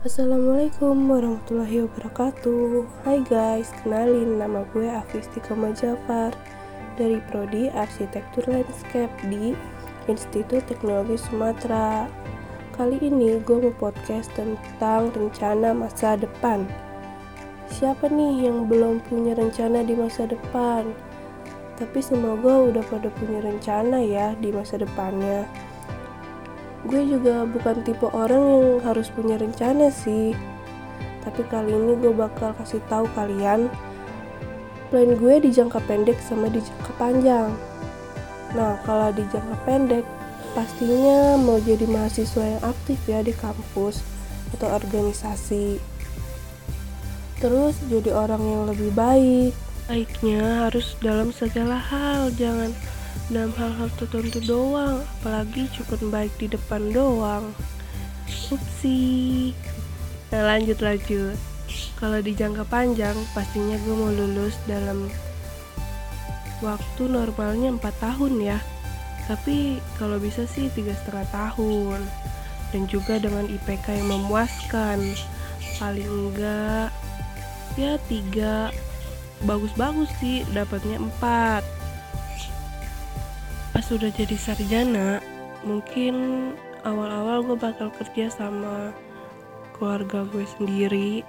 Assalamualaikum warahmatullahi wabarakatuh. Hai guys, kenalin nama gue Afistikoma Jafar Dari Prodi Arsitektur Landscape di Institut Teknologi Sumatera. Kali ini gue mau podcast tentang rencana masa depan. Siapa nih yang belum punya rencana di masa depan? Tapi semoga udah pada punya rencana ya di masa depannya gue juga bukan tipe orang yang harus punya rencana sih. Tapi kali ini gue bakal kasih tahu kalian plan gue di jangka pendek sama di jangka panjang. Nah kalau di jangka pendek pastinya mau jadi mahasiswa yang aktif ya di kampus atau organisasi. Terus jadi orang yang lebih baik. Baiknya harus dalam segala hal jangan dalam hal-hal tertentu doang apalagi cukup baik di depan doang. Upsi. Nah lanjut lanjut. Kalau di jangka panjang pastinya gue mau lulus dalam waktu normalnya 4 tahun ya. Tapi kalau bisa sih tiga setengah tahun. Dan juga dengan IPK yang memuaskan. Paling enggak ya tiga. Bagus-bagus sih dapatnya empat sudah jadi sarjana mungkin awal-awal gue bakal kerja sama keluarga gue sendiri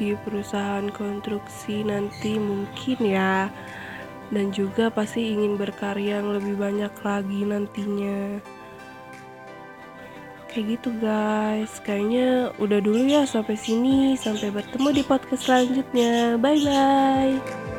di perusahaan konstruksi nanti mungkin ya. Dan juga pasti ingin berkarya yang lebih banyak lagi nantinya. Kayak gitu guys. Kayaknya udah dulu ya sampai sini. Sampai bertemu di podcast selanjutnya. Bye bye